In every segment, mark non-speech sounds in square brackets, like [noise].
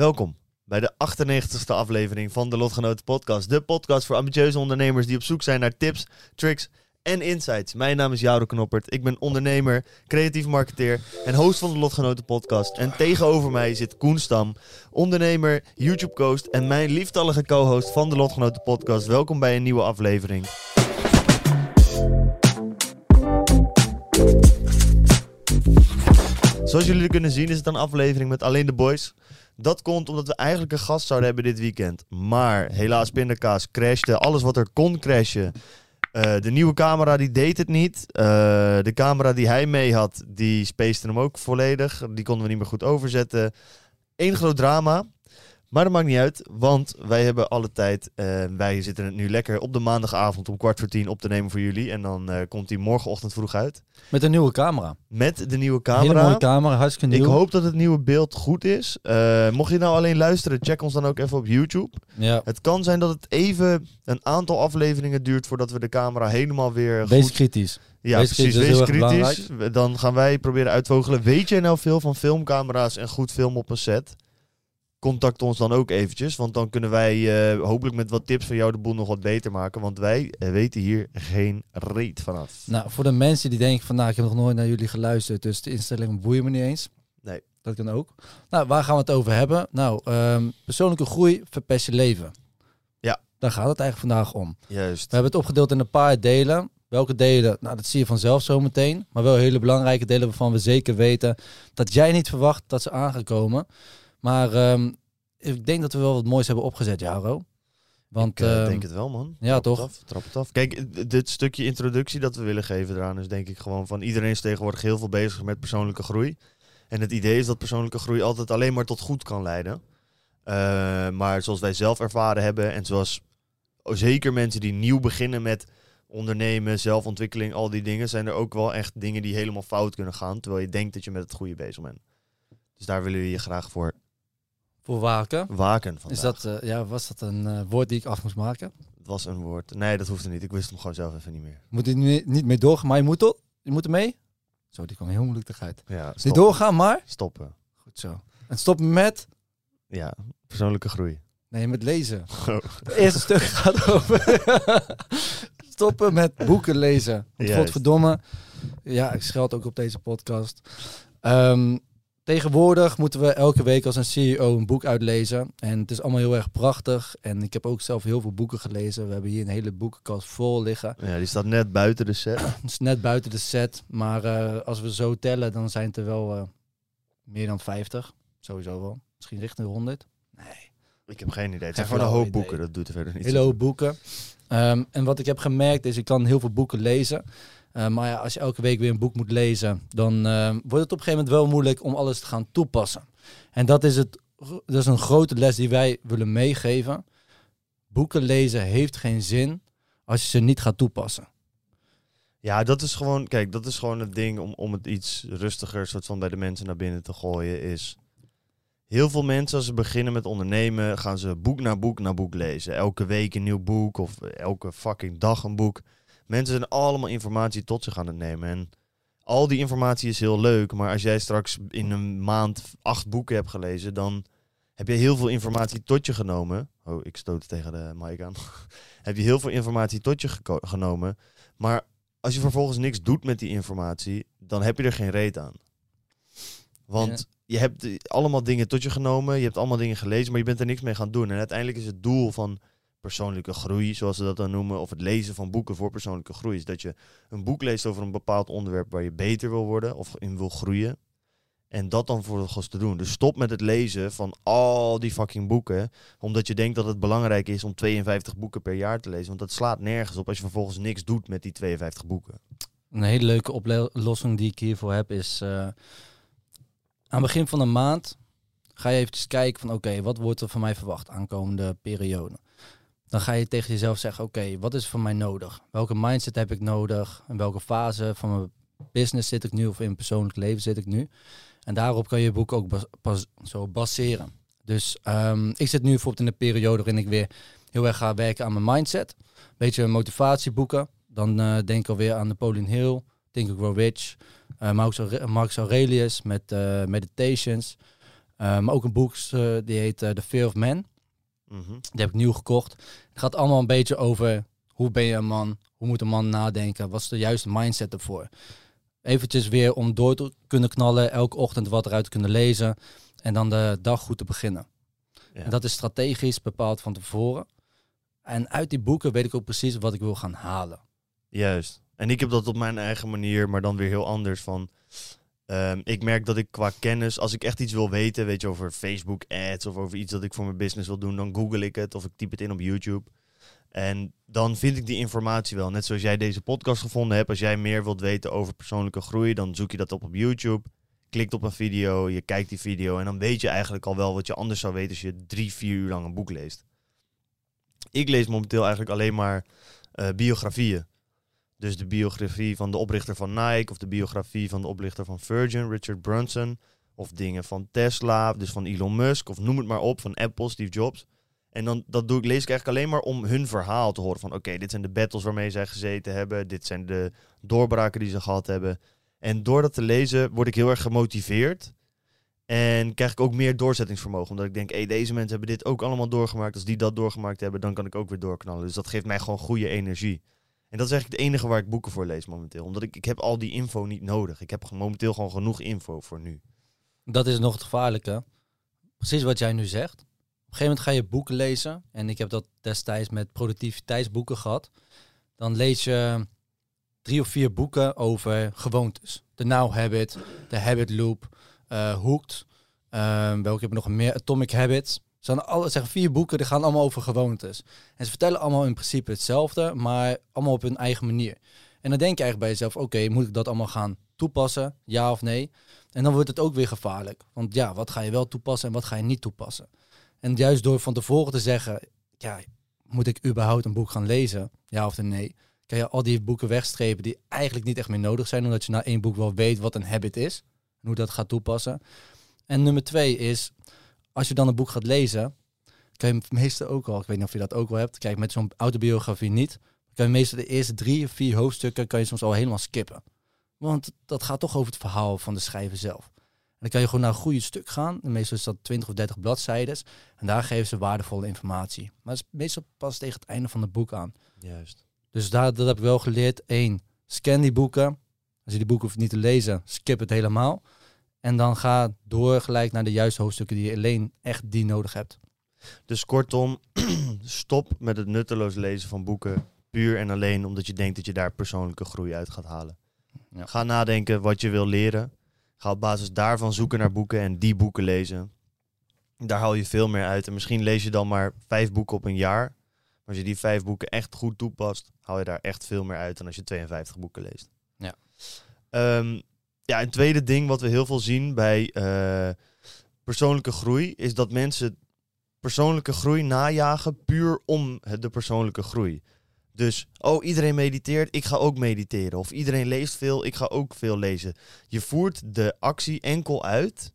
Welkom bij de 98ste aflevering van de Lotgenoten Podcast. De podcast voor ambitieuze ondernemers die op zoek zijn naar tips, tricks en insights. Mijn naam is Joudo Knoppert. Ik ben ondernemer, creatief marketeer en host van de Lotgenoten Podcast. En tegenover mij zit Koen Stam, ondernemer, YouTube-coast en mijn lieftallige co-host van de Lotgenoten Podcast. Welkom bij een nieuwe aflevering. Zoals jullie kunnen zien is het een aflevering met alleen de boys. Dat komt omdat we eigenlijk een gast zouden hebben dit weekend. Maar helaas pindakaas crashte. Alles wat er kon crashen. Eh, de nieuwe camera die deed het niet. Eh, de camera die hij mee had, die spacete hem ook volledig. Die konden we niet meer goed overzetten. Eén groot drama. Maar dat maakt niet uit, want wij hebben alle tijd. Uh, wij zitten het nu lekker op de maandagavond om kwart voor tien op te nemen voor jullie. En dan uh, komt hij morgenochtend vroeg uit. Met een nieuwe camera. Met de nieuwe camera. Hele mooie camera, hartstikke nieuw. Ik hoop dat het nieuwe beeld goed is. Uh, mocht je nou alleen luisteren, check ons dan ook even op YouTube. Ja. Het kan zijn dat het even een aantal afleveringen duurt voordat we de camera helemaal weer Wees goed... kritisch. Ja, Wees precies. kritisch, Wees kritisch. Dan gaan wij proberen uitvogelen. Weet jij nou veel van filmcamera's en goed film op een set? Contact ons dan ook eventjes. Want dan kunnen wij uh, hopelijk met wat tips van jou de boel nog wat beter maken. Want wij uh, weten hier geen reet vanaf. Nou, voor de mensen die denken van, nou, ik heb nog nooit naar jullie geluisterd. Dus de instellingen boeien me niet eens. Nee. Dat kan ook. Nou, waar gaan we het over hebben? Nou, um, persoonlijke groei verpest je leven. Ja. Daar gaat het eigenlijk vandaag om. Juist. We hebben het opgedeeld in een paar delen. Welke delen? Nou, dat zie je vanzelf zo meteen. Maar wel hele belangrijke delen waarvan we zeker weten dat jij niet verwacht dat ze aan gaan komen. Maar um, ik denk dat we wel wat moois hebben opgezet, Jaro. Want, ik uh, uh, denk het wel, man. Ja, trap toch? Het af, trap het af. Kijk, dit stukje introductie dat we willen geven eraan is denk ik gewoon van iedereen is tegenwoordig heel veel bezig met persoonlijke groei. En het idee is dat persoonlijke groei altijd alleen maar tot goed kan leiden. Uh, maar zoals wij zelf ervaren hebben en zoals zeker mensen die nieuw beginnen met ondernemen, zelfontwikkeling, al die dingen, zijn er ook wel echt dingen die helemaal fout kunnen gaan. Terwijl je denkt dat je met het goede bezig bent. Dus daar willen we je graag voor voor waken. Waken vandaag. Is dat, uh, ja, was dat een uh, woord die ik af moest maken? Het was een woord. Nee, dat hoefde niet. Ik wist hem gewoon zelf even niet meer. Moet hij nu niet mee doorgaan, maar je moet, er, je moet er mee? Zo, die kwam heel moeilijk eruit. Ja, niet doorgaan, maar? Stoppen. Goed zo. En stoppen met? Ja, persoonlijke groei. Nee, met lezen. [laughs] Oh. Het eerste stuk gaat over [laughs] stoppen met boeken lezen. Want godverdomme. Ja, ik scheld ook op deze podcast. Um, Tegenwoordig moeten we elke week als een CEO een boek uitlezen. En het is allemaal heel erg prachtig. En ik heb ook zelf heel veel boeken gelezen. We hebben hier een hele boekenkast vol liggen. Ja, die staat net buiten de set. [clears throat] Het is net buiten de set. Maar uh, als we zo tellen, dan zijn het er wel uh, meer dan 50. Sowieso wel. Misschien richting de 100. Nee. Ik heb geen idee. Het zijn gewoon een hoop boeken. Dat doet er verder niet. Hele hoop boeken. Um, en wat ik heb gemerkt is, ik kan heel veel boeken lezen. Uh, maar ja, als je elke week weer een boek moet lezen, dan uh, wordt het op een gegeven moment wel moeilijk om alles te gaan toepassen. En dat is, het, dat is een grote les die wij willen meegeven. Boeken lezen heeft geen zin als je ze niet gaat toepassen. Ja, dat is gewoon, kijk, dat is gewoon het ding om, om het iets rustiger soort van bij de mensen naar binnen te gooien. Is heel veel mensen als ze beginnen met ondernemen, gaan ze boek na boek na boek lezen. Elke week een nieuw boek of elke fucking dag een boek. Mensen zijn allemaal informatie tot zich aan het nemen. En al die informatie is heel leuk. Maar als jij straks in een maand acht boeken hebt gelezen, dan heb je heel veel informatie tot je genomen. Oh, ik stoot tegen de mic aan. [laughs] heb je heel veel informatie tot je genomen. Maar als je vervolgens niks doet met die informatie, dan heb je er geen reet aan. Want ja. je hebt allemaal dingen tot je genomen, je hebt allemaal dingen gelezen, maar je bent er niks mee gaan doen. En uiteindelijk is het doel van persoonlijke groei, zoals ze dat dan noemen, of het lezen van boeken voor persoonlijke groei, is dat je een boek leest over een bepaald onderwerp waar je beter wil worden of in wil groeien. En dat dan volgens te doen. Dus stop met het lezen van al die fucking boeken. Omdat je denkt dat het belangrijk is om 52 boeken per jaar te lezen. Want dat slaat nergens op als je vervolgens niks doet met die 52 boeken. Een hele leuke oplossing die ik hiervoor heb is... Uh, aan het begin van de maand ga je eventjes kijken van... Oké, wat wordt er van mij verwacht aankomende periode? Dan ga je tegen jezelf zeggen: Oké, wat is voor mij nodig? Welke mindset heb ik nodig? In welke fase van mijn business zit ik nu of in mijn persoonlijk leven zit ik nu? En daarop kan je je boek ook bas zo baseren. Dus um, ik zit nu bijvoorbeeld in een periode waarin ik weer heel erg ga werken aan mijn mindset. Beetje motivatieboeken. Dan uh, denk ik alweer aan Napoleon Hill, Think and Grow Rich, uh, Marcus, Aurelius met uh, Meditations. Eh, maar ook een boek eh, die heet eh, The Fear of Man. Mhm. Die heb ik nieuw gekocht. Het gaat allemaal een beetje over hoe ben je een man? Hoe moet een man nadenken? Wat is de juiste mindset ervoor? Eventjes weer om door te kunnen knallen, elke ochtend wat eruit te kunnen lezen en dan de dag goed te beginnen. Ja. En dat is strategisch bepaald van tevoren. En uit die boeken weet ik ook precies wat ik wil gaan halen. Juist. En ik heb dat op mijn eigen manier, maar dan weer heel anders van. Ehm, ik merk dat ik qua kennis, als ik echt iets wil weten, weet je, over Facebook ads of over iets dat ik voor mijn business wil doen, dan google ik het of ik typ het in op YouTube. En dan vind ik die informatie wel. Net zoals jij deze podcast gevonden hebt. Als jij meer wilt weten over persoonlijke groei, dan zoek je dat op op YouTube. Klikt op een video, je kijkt die video en dan weet je eigenlijk al wel wat je anders zou weten als je drie, vier uur lang een boek leest. Ik lees momenteel eigenlijk alleen maar eh, biografieën. Dus de biografie van de oprichter van Nike of de biografie van de oprichter van Virgin, Richard Brunson. Of dingen van Tesla, dus van Elon Musk of noem het maar op, van Apple, Steve Jobs. En dan dat doe ik, lees ik eigenlijk alleen maar om hun verhaal te horen. Van oké, dit zijn de battles waarmee zij gezeten hebben. Dit zijn de doorbraken die ze gehad hebben. En door dat te lezen word ik heel erg gemotiveerd. En krijg ik ook meer doorzettingsvermogen. Omdat ik denk, hé, deze mensen hebben dit ook allemaal doorgemaakt. Als die dat doorgemaakt hebben, dan kan ik ook weer doorknallen. Dus dat geeft mij gewoon goede energie. En dat is eigenlijk het enige waar ik boeken voor lees momenteel. Omdat ik, ik heb al die info niet nodig. Ik heb momenteel gewoon genoeg info voor nu. Dat is nog het gevaarlijke. Precies wat jij nu zegt. Op een gegeven moment ga je boeken lezen. En ik heb dat destijds met productiviteitsboeken gehad. Dan lees je drie of vier boeken over gewoontes. De Now Habit, de Habit Loop, eh Hooked. eh, welke heb ik nog meer? Atomic Habits. Ze alle, vier boeken, die gaan allemaal over gewoontes. En ze vertellen allemaal in principe hetzelfde, maar allemaal op hun eigen manier. En dan denk je eigenlijk bij jezelf, oké, moet ik dat allemaal gaan toepassen? Ja of nee? En dan wordt het ook weer gevaarlijk. Want ja, wat ga je wel toepassen en wat ga je niet toepassen? En juist door van tevoren te zeggen, ja, moet ik überhaupt een boek gaan lezen? Ja of nee? Kan je al die boeken wegstrepen die eigenlijk niet echt meer nodig zijn, omdat je na één boek wel weet wat een habit is en hoe dat gaat toepassen. En nummer twee is, als je dan een boek gaat lezen, kan je meestal ook al, ik weet niet of je dat ook wel hebt, kijk met zo'n autobiografie niet, kan je meestal de eerste drie of vier hoofdstukken kan je soms al helemaal skippen. Want dat gaat toch over het verhaal van de schrijver zelf. En dan kan je gewoon naar een goede stuk gaan. En meestal is dat 20 of 30 bladzijden. En daar geven ze waardevolle informatie. Maar het is meestal pas tegen het einde van het boek aan. Juist. Dus daar, dat heb ik wel geleerd. Eén, scan die boeken. Als je die boeken hoeft niet te lezen, skip het helemaal. En dan ga door gelijk naar de juiste hoofdstukken die je alleen echt die nodig hebt. Dus kortom, [clears throat] stop met het nutteloos lezen van boeken. Puur en alleen omdat je denkt dat je daar persoonlijke groei uit gaat halen. Ja. Ga nadenken wat je wil leren. Ga op basis daarvan zoeken naar boeken en die boeken lezen. Daar haal je veel meer uit. En misschien lees je dan maar vijf boeken op een jaar. Maar als je die vijf boeken echt goed toepast, haal je daar echt veel meer uit dan als je 52 boeken leest. Ja. Ehm, ja, een tweede ding wat we heel veel zien bij eh, persoonlijke groei, is dat mensen persoonlijke groei najagen puur om de persoonlijke groei. Dus, oh, iedereen mediteert, ik ga ook mediteren. Of iedereen leest veel, ik ga ook veel lezen. Je voert de actie enkel uit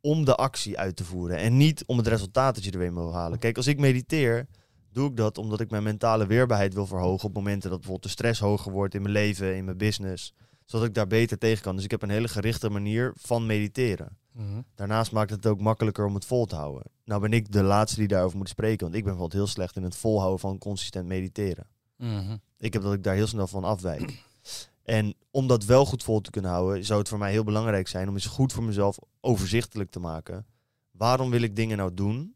om de actie uit te voeren. En niet om het resultaat dat je er weer wil halen. Kijk, als ik mediteer, doe ik dat omdat ik mijn mentale weerbaarheid wil verhogen. Op momenten dat bijvoorbeeld de stress hoger wordt in mijn leven, in mijn business. Zodat ik daar beter tegen kan. Dus ik heb een hele gerichte manier van mediteren. Daarnaast maakt het ook makkelijker om het vol te houden. Nou ben ik de laatste die daarover moet spreken. Want ik ben bijvoorbeeld heel slecht in het volhouden van consistent mediteren. Mhm. Ik heb dat ik daar heel snel van afwijk. En om dat wel goed vol te kunnen houden, zou het voor mij heel belangrijk zijn om eens goed voor mezelf overzichtelijk te maken. Waarom wil ik dingen nou doen?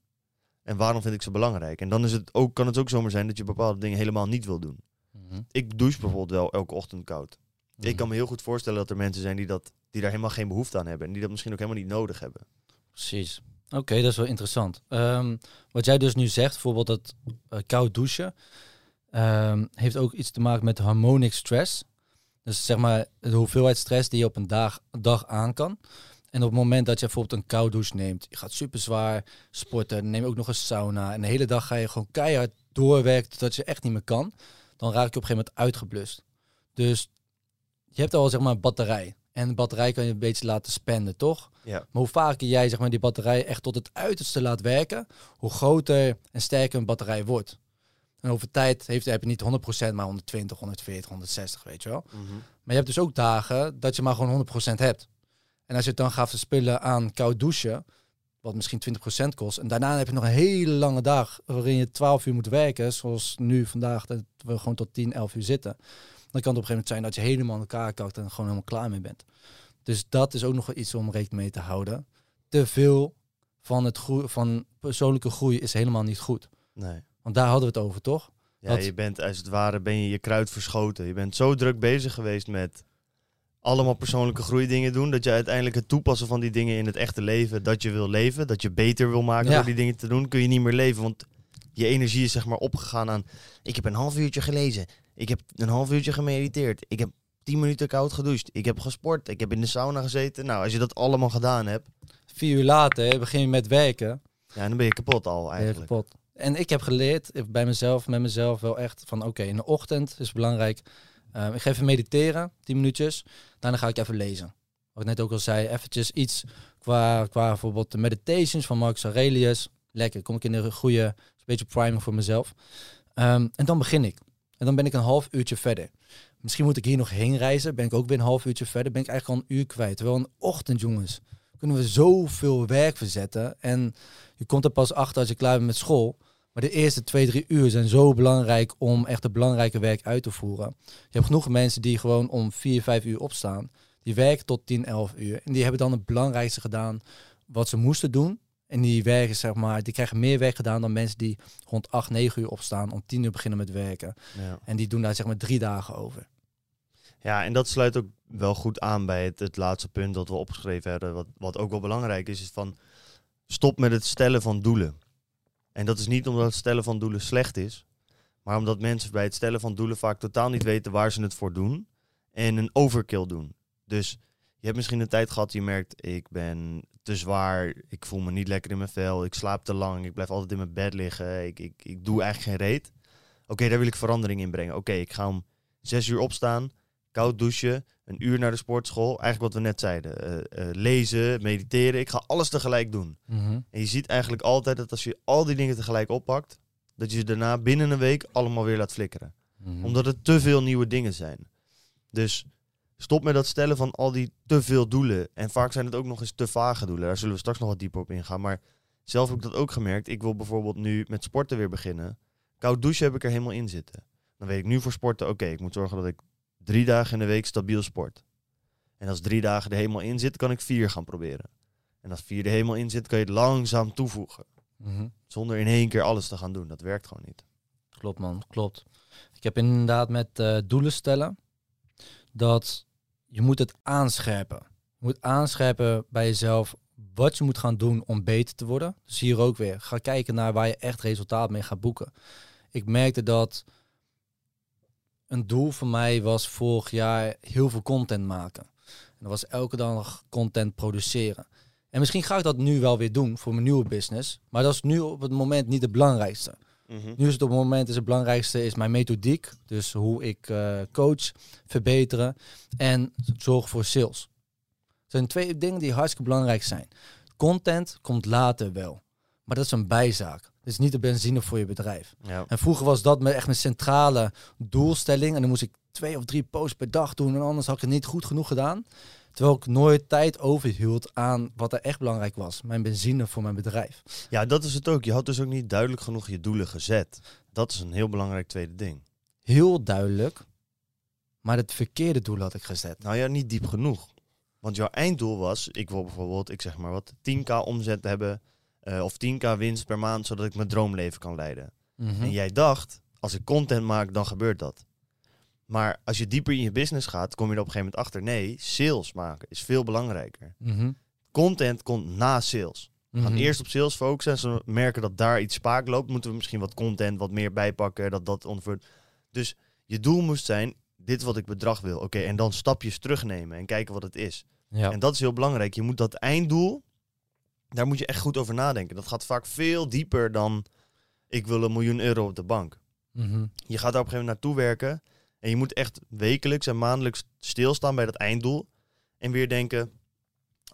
En waarom vind ik ze belangrijk? En dan is het ook, kan het ook zomaar zijn dat je bepaalde dingen helemaal niet wil doen. Mhm. Ik douche bijvoorbeeld wel elke ochtend koud. Ik kan me heel goed voorstellen dat er mensen zijn die, dat, die daar helemaal geen behoefte aan hebben. En die dat misschien ook helemaal niet nodig hebben. Precies. Oké, dat is wel interessant. Ehm, wat jij dus nu zegt, bijvoorbeeld dat eh, koud douchen, ehm, heeft ook iets te maken met harmonic stress. Dus zeg maar de hoeveelheid stress die je op een dag, dag aan kan. En op het moment dat je bijvoorbeeld een koud douche neemt, je gaat super zwaar sporten, neem ook nog een sauna en de hele dag ga je gewoon keihard doorwerken totdat je echt niet meer kan, dan raak je op een gegeven moment uitgeblust. Dus je hebt al zeg maar een batterij. En de batterij kan je een beetje laten spenden, toch? Ja. Maar hoe vaker jij zeg maar, die batterij echt tot het uiterste laat werken, hoe groter en sterker een batterij wordt. En over tijd heeft, heb je niet 100%, maar 120, 140, 160, weet je wel. Maar je hebt dus ook dagen dat je maar gewoon 100% hebt. En als je het dan gaat verspillen aan koud douchen, wat misschien 20% kost. En daarna heb je nog een hele lange dag waarin je 12 uur moet werken, zoals nu vandaag, dat we gewoon tot 10, 11 uur zitten. Dan kan het op een gegeven moment zijn dat je helemaal elkaar kakt en gewoon helemaal klaar mee bent. Dus dat is ook nog wel iets om rekening mee te houden. Te veel van, het groe- van persoonlijke groei is helemaal niet goed. Nee. Want daar hadden we het over, toch? Ja, je bent als het ware ben je je kruid verschoten. Je bent zo druk bezig geweest met allemaal persoonlijke groeidingen doen, dat je uiteindelijk het toepassen van die dingen in het echte leven, dat je wil leven, dat je beter wil maken Ja. door die dingen te doen, kun je niet meer leven. Want je energie is zeg maar opgegaan aan, ik heb een half uurtje gelezen, ik heb een half uurtje gemediteerd, ik heb tien minuten koud gedoucht, ik heb gesport, ik heb in de sauna gezeten. Nou, als je dat allemaal gedaan hebt, Vier uur later begin je met werken. ja, dan ben je kapot al Ben je eigenlijk. kapot. En ik heb geleerd eh, bij mezelf, met mezelf wel echt van oké, in de ochtend is het belangrijk. eh, ik ga even mediteren, 10 minuutjes. Daarna ga ik even lezen. Wat ik net ook al zei, eventjes iets qua, qua bijvoorbeeld de meditations van Marcus Aurelius. Lekker, kom ik in een goede, beetje priming voor mezelf. Ehm, en dan begin ik. En dan ben ik een half uurtje verder. Misschien moet ik hier nog heen reizen. Ben ik ook weer een half uurtje verder. Ben ik eigenlijk al een uur kwijt. Terwijl een ochtend, jongens, kunnen we zoveel werk verzetten. En je komt er pas achter als je klaar bent met school. Maar de eerste twee, drie uur zijn zo belangrijk om echt het belangrijke werk uit te voeren. Je hebt genoeg mensen die gewoon om vier, vijf uur opstaan. Die werken tot 10, 11 uur. En die hebben dan het belangrijkste gedaan wat ze moesten doen. En die werken, zeg maar, die krijgen meer werk gedaan dan mensen die rond 8, 9 uur opstaan, om 10 uur beginnen met werken. Ja. En die doen daar zeg maar drie dagen over. Ja, en dat sluit ook wel goed aan bij het, het laatste punt dat we opgeschreven hebben. Wat, wat ook wel belangrijk is, is van stop met het stellen van doelen. En dat is niet omdat het stellen van doelen slecht is, maar omdat mensen bij het stellen van doelen vaak totaal niet weten waar ze het voor doen en een overkill doen. Dus je hebt misschien een tijd gehad, je merkt, ik ben te zwaar, ik voel me niet lekker in mijn vel, ik slaap te lang, ik blijf altijd in mijn bed liggen, ik, ik, ik doe eigenlijk geen reet. Oké, daar wil ik verandering in brengen. Oké, ik ga om zes uur opstaan, koud douchen, een uur naar de sportschool. Eigenlijk wat we net zeiden. eh, eh, lezen, mediteren. Ik ga alles tegelijk doen. En je ziet eigenlijk altijd dat als je al die dingen tegelijk oppakt, dat je ze daarna binnen een week allemaal weer laat flikkeren. Mhm. Omdat het te veel nieuwe dingen zijn. Dus stop met dat stellen van al die te veel doelen. En vaak zijn het ook nog eens te vage doelen. Daar zullen we straks nog wat dieper op ingaan. Maar zelf heb ik dat ook gemerkt. Ik wil bijvoorbeeld nu met sporten weer beginnen. Koud douchen heb ik er helemaal in zitten. Dan weet ik nu voor sporten, oké, ik moet zorgen dat ik drie dagen in de week stabiel sport. En als drie dagen er helemaal in zit, kan ik vier gaan proberen. En als vier er helemaal in zit, kan je het langzaam toevoegen. Mhm. Zonder in één keer alles te gaan doen. Dat werkt gewoon niet. Klopt man, klopt. Ik heb inderdaad met eh, doelen stellen dat je moet het aanscherpen. Je moet aanscherpen bij jezelf wat je moet gaan doen om beter te worden. Dus hier ook weer. Ga kijken naar waar je echt resultaat mee gaat boeken. Ik merkte dat een doel voor mij was vorig jaar heel veel content maken. En dat was elke dag content produceren. En misschien ga ik dat nu wel weer doen voor mijn nieuwe business. Maar dat is nu op het moment niet het belangrijkste. Nu is het op het moment is het belangrijkste is mijn methodiek. Dus hoe ik eh, coach, verbeteren en zorg voor sales. Dat zijn twee dingen die hartstikke belangrijk zijn. Content komt later wel. Maar dat is een bijzaak. Dat is niet de benzine voor je bedrijf. Ja. En vroeger was dat met echt mijn centrale doelstelling. En dan moest ik twee of drie posts per dag doen. En anders had ik het niet goed genoeg gedaan. Terwijl ik nooit tijd overhield aan wat er echt belangrijk was. Mijn benzine voor mijn bedrijf. ja, dat is het ook. Je had dus ook niet duidelijk genoeg je doelen gezet. Dat is een heel belangrijk tweede ding. Heel duidelijk. Maar het verkeerde doel had ik gezet. Nou ja, niet diep genoeg. Want jouw einddoel was, ik wil bijvoorbeeld, ik zeg maar wat, 10k omzet hebben. eh, of 10k winst per maand, zodat ik mijn droomleven kan leiden. Mhm. En jij dacht, als ik content maak, dan gebeurt dat. Maar als je dieper in je business gaat, kom je er op een gegeven moment achter. Nee, sales maken is veel belangrijker. Mhm. Content komt na sales. We gaan Mhm. eerst op sales focussen. En als we merken dat daar iets spaak loopt, moeten we misschien wat content wat meer bijpakken. Dat dat onver... Dus je doel moest zijn, dit wat ik bedrag wil. Oké, en dan stapjes terugnemen en kijken wat het is. Ja. En dat is heel belangrijk. Je moet dat einddoel, daar moet je echt goed over nadenken. Dat gaat vaak veel dieper dan, ik wil een miljoen euro op de bank. Mhm. Je gaat daar op een gegeven moment naartoe werken. En je moet echt wekelijks en maandelijks stilstaan bij dat einddoel. En weer denken,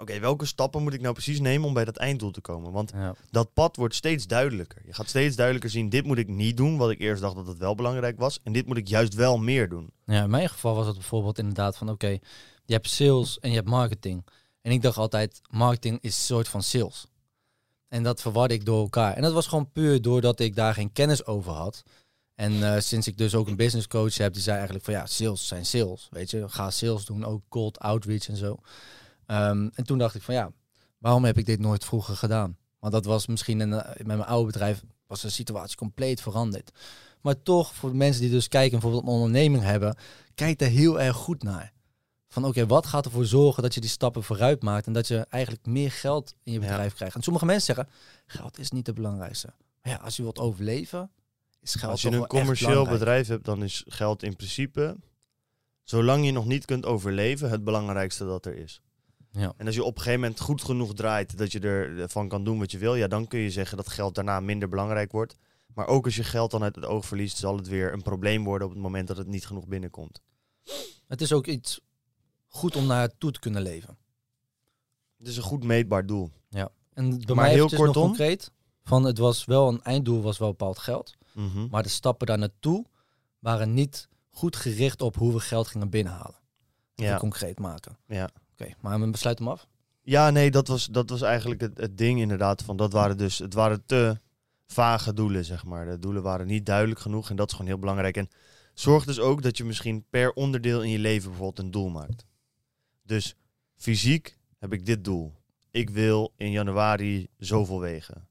oké, welke stappen moet ik nou precies nemen om bij dat einddoel te komen? Want Ja. dat pad wordt steeds duidelijker. Je gaat steeds duidelijker zien, dit moet ik niet doen, wat ik eerst dacht dat het wel belangrijk was. En dit moet ik juist wel meer doen. ja, in mijn geval was het bijvoorbeeld inderdaad van oké, je hebt sales en je hebt marketing. En ik dacht altijd, marketing is een soort van sales. En dat verwarde ik door elkaar. En dat was gewoon puur doordat ik daar geen kennis over had. En eh, sinds ik dus ook een business coach heb, die zei eigenlijk van ja, sales zijn sales. Weet je, ga sales doen, ook cold outreach en zo. Ehm, en toen dacht ik van ja, waarom heb ik dit nooit vroeger gedaan? Want dat was misschien in, eh, met mijn oude bedrijf was de situatie compleet veranderd. Maar toch, voor de mensen die dus kijken, bijvoorbeeld een onderneming hebben, kijk daar heel erg goed naar. Van oké, wat gaat ervoor zorgen dat je die stappen vooruit maakt en dat je eigenlijk meer geld in je Ja. bedrijf krijgt. En sommige mensen zeggen, geld is niet het belangrijkste. Maar ja, als je wilt overleven, is geld Als je toch een commercieel bedrijf hebt, dan is geld in principe, zolang je nog niet kunt overleven, het belangrijkste dat er is. Ja. En als je op een gegeven moment goed genoeg draait dat je ervan kan doen wat je wil, ja, dan kun je zeggen dat geld daarna minder belangrijk wordt. Maar ook als je geld dan uit het oog verliest, zal het weer een probleem worden op het moment dat het niet genoeg binnenkomt. Het is ook iets goed om naartoe te kunnen leven. Het is een goed meetbaar doel. En bij Maar mij heel kortom? concreet. Van het was wel een einddoel, was wel bepaald geld. Mhm. Maar de stappen daar naartoe waren niet goed gericht op hoe we geld gingen binnenhalen. Ja. concreet maken. Ja. Oké, maar we besluiten hem af. Ja, nee, dat was, dat was eigenlijk het, het ding inderdaad. Van dat waren dus, het waren te vage doelen, zeg maar. De doelen waren niet duidelijk genoeg en dat is gewoon heel belangrijk. En zorg dus ook dat je misschien per onderdeel in je leven bijvoorbeeld een doel maakt. Dus fysiek heb ik dit doel. Ik wil in januari zoveel wegen.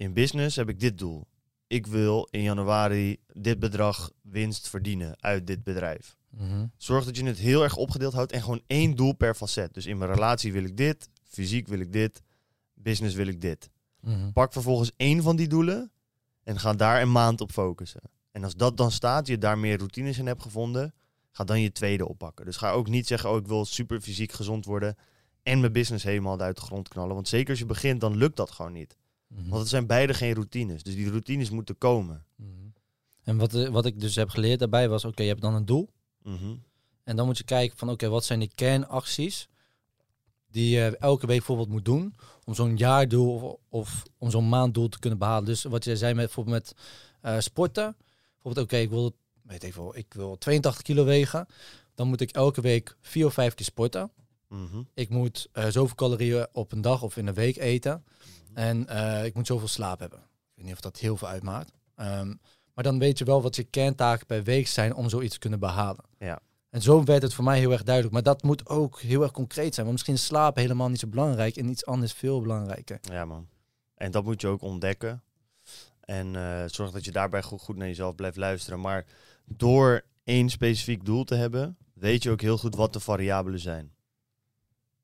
In business heb ik dit doel. Ik wil in januari dit bedrag winst verdienen uit dit bedrijf. Zorg dat je het heel erg opgedeeld houdt en gewoon één doel per facet. Dus in mijn relatie wil ik dit, fysiek wil ik dit, business wil ik dit. Mhm. Pak vervolgens één van die doelen en ga daar een maand op focussen. En als dat dan staat, je daar meer routines in hebt gevonden, ga dan je tweede oppakken. Dus ga ook niet zeggen, oh ik wil super fysiek gezond worden en mijn business helemaal uit de grond knallen. Want zeker als je begint, dan lukt dat gewoon niet. Mhm. Want het zijn beide geen routines. Dus die routines moeten komen. Mhm. En wat, eh, wat ik dus heb geleerd daarbij was, oké, je hebt dan een doel. Mhm. En dan moet je kijken van, oké, wat zijn de kernacties die je elke week bijvoorbeeld moet doen om zo'n jaardoel of, of om zo'n maanddoel te kunnen behalen. Dus wat jij zei met bijvoorbeeld met eh, sporten. Bijvoorbeeld, oké, ik wil, weet wel, ik wil 82 kilo wegen. Dan moet ik elke week vier of vijf keer sporten. Ik moet eh, zoveel calorieën op een dag of in een week eten. En eh, ik moet zoveel slaap hebben. Ik weet niet of dat heel veel uitmaakt. Ehm, maar dan weet je wel wat je kerntaken per week zijn om zoiets te kunnen behalen. Ja. En zo werd het voor mij heel erg duidelijk. Maar dat moet ook heel erg concreet zijn. Want misschien is slaap helemaal niet zo belangrijk en iets anders veel belangrijker. Ja, man. En dat moet je ook ontdekken. En eh, zorg dat je daarbij goed, goed naar jezelf blijft luisteren. Maar door één specifiek doel te hebben, weet je ook heel goed wat de variabelen zijn.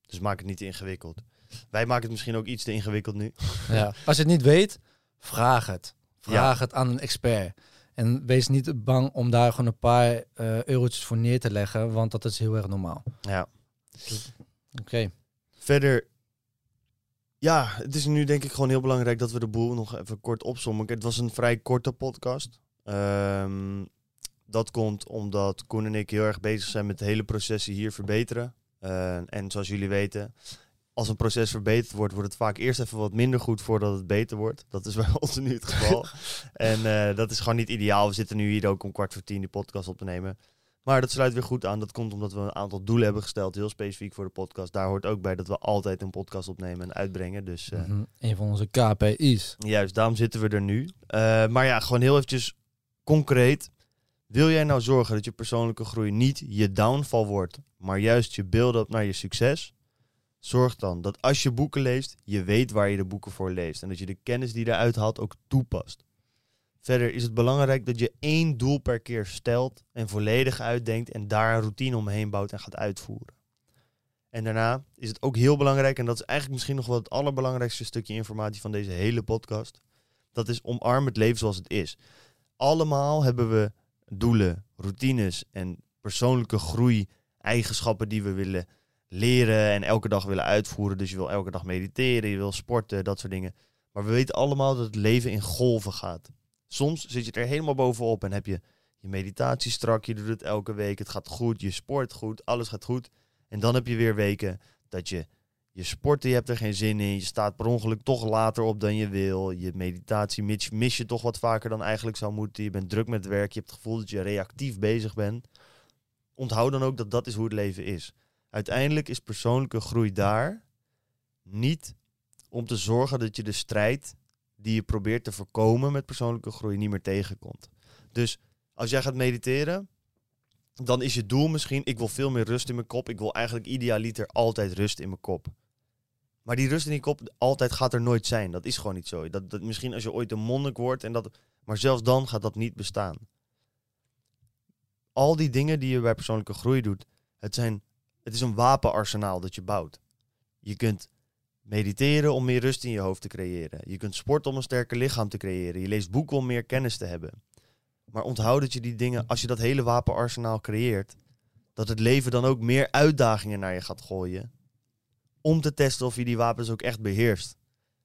Dus maak het niet te ingewikkeld. Wij maken het misschien ook iets te ingewikkeld nu. [laughs] Ja. Als je het niet weet, vraag het. Vraag het aan een expert. En wees niet bang om daar gewoon een paar eh, eurotjes voor neer te leggen, want dat is heel erg normaal. Ja. Oké. Verder, ja, het is nu denk ik gewoon heel belangrijk dat we de boel nog even kort opzommen. Het was een vrij korte podcast. Ehm, dat komt omdat Koen en ik heel erg bezig zijn met de hele processen hier verbeteren. Eh, en zoals jullie weten, als een proces verbeterd wordt, wordt het vaak eerst even wat minder goed voordat het beter wordt. Dat is [laughs] bij ons nu het geval. [laughs] en eh, dat is gewoon niet ideaal. We zitten nu hier ook om kwart voor tien die podcast op te nemen. Maar dat sluit weer goed aan. Dat komt omdat we een aantal doelen hebben gesteld, heel specifiek voor de podcast. Daar hoort ook bij dat we altijd een podcast opnemen en uitbrengen. Dus eh, Mhm. Een van onze KPI's. juist, daarom zitten we er nu. Eh, maar ja, gewoon heel eventjes concreet. Wil jij nou zorgen dat je persoonlijke groei niet je downfall wordt, maar juist je build-up naar je succes? Zorg dan dat als je boeken leest, je weet waar je de boeken voor leest. En dat je de kennis die je eruit haalt ook toepast. Verder is het belangrijk dat je één doel per keer stelt en volledig uitdenkt en daar een routine omheen bouwt en gaat uitvoeren. En daarna is het ook heel belangrijk, en dat is eigenlijk misschien nog wel het allerbelangrijkste stukje informatie van deze hele podcast. Dat is omarm het leven zoals het is. Allemaal hebben we doelen, routines en persoonlijke groei, eigenschappen die we willen leren en elke dag willen uitvoeren. Dus je wil elke dag mediteren, je wil sporten, dat soort dingen. Maar we weten allemaal dat het leven in golven gaat. Soms zit je er helemaal bovenop en heb je je meditatie strak, je doet het elke week, het gaat goed, je sport goed, alles gaat goed. En dan heb je weer weken dat je je sporten, je hebt er geen zin in, je staat per ongeluk toch later op dan je wil, je meditatie mis, mis je toch wat vaker dan eigenlijk zou moeten, je bent druk met werk, je hebt het gevoel dat je reactief bezig bent. Onthoud dan ook dat dat is hoe het leven is. Uiteindelijk is persoonlijke groei daar niet om te zorgen dat je de strijd die je probeert te voorkomen met persoonlijke groei niet meer tegenkomt. Dus als jij gaat mediteren, dan is je doel misschien, ik wil veel meer rust in mijn kop. Ik wil eigenlijk idealiter altijd rust in mijn kop. Maar die rust in die kop altijd gaat er nooit zijn. Dat is gewoon niet zo. Dat, dat, misschien als je ooit een monnik wordt, en dat, maar zelfs dan gaat dat niet bestaan. Al die dingen die je bij persoonlijke groei doet, het, zijn, het is een wapenarsenaal dat je bouwt. Je kunt mediteren om meer rust in je hoofd te creëren. Je kunt sporten om een sterker lichaam te creëren. Je leest boeken om meer kennis te hebben. Maar onthoud dat je die dingen, als je dat hele wapenarsenaal creëert, dat het leven dan ook meer uitdagingen naar je gaat gooien. Om te testen of je die wapens ook echt beheerst.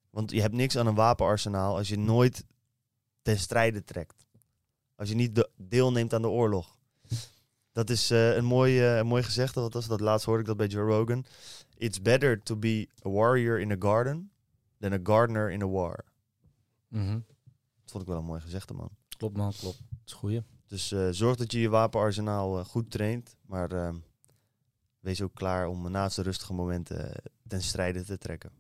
Want je hebt niks aan een wapenarsenaal als je nooit ten strijde trekt. Als je niet de- deelneemt aan de oorlog. Dat is eh, een, mooi, eh, een mooi gezegde. Wat was dat? Laatst hoorde ik dat bij Joe Rogan. It's better to be a warrior in a garden than a gardener in a war. Mhm. Dat vond ik wel een mooi gezegde, man. Klopt man, klopt. Dat is goeie. Dus eh, zorg dat je je wapenarsenaal goed traint. Maar eh, wees ook klaar om naast de rustige momenten ten strijde te trekken.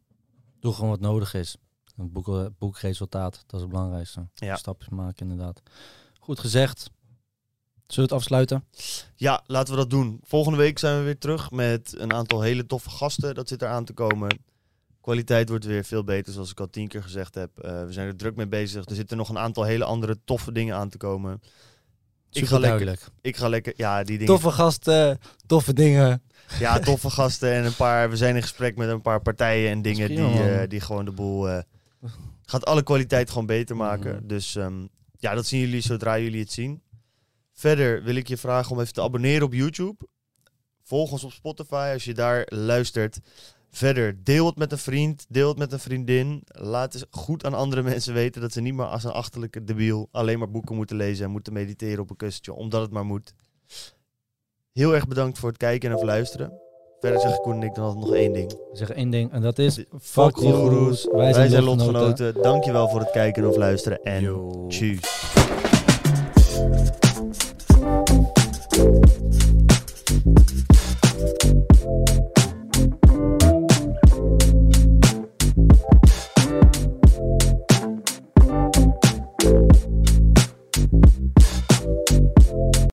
Doe gewoon wat nodig is. Een boek, boekresultaat, dat is het belangrijkste. Ja. Stapjes maken inderdaad. Goed gezegd. Zullen we het afsluiten? Ja, laten we dat doen. Volgende week zijn we weer terug met een aantal hele toffe gasten. Dat zit eraan te komen. Kwaliteit wordt weer veel beter, zoals ik al tien keer gezegd heb. Eh, we zijn er druk mee bezig. Er zitten nog een aantal hele andere toffe dingen aan te komen. Ik ga, lekker, ik ga lekker, ja, die dingen. Toffe gasten, toffe dingen. Ja, toffe gasten en een paar. We zijn in gesprek met een paar partijen en dingen die, eh, die gewoon de boel. eh, gaat alle kwaliteit gewoon beter maken. Dus ehm, ja, dat zien jullie zodra jullie het zien. Verder wil ik je vragen om even te abonneren op YouTube. Volg ons op Spotify als je daar luistert. Verder, deel het met een vriend, deel het met een vriendin. Laat eens goed aan andere [laughs] mensen weten dat ze niet meer als een achterlijke debiel alleen maar boeken moeten lezen en moeten mediteren op een kussentje, omdat het maar moet. Heel erg bedankt voor het kijken en het luisteren. Verder zeggen Koen en ik dan altijd nog één ding. Zeggen één ding en dat is... Fuck you. Wij zijn, lotgenoten. lotgenoten. Dankjewel voor het kijken of luisteren en Yo. tjus.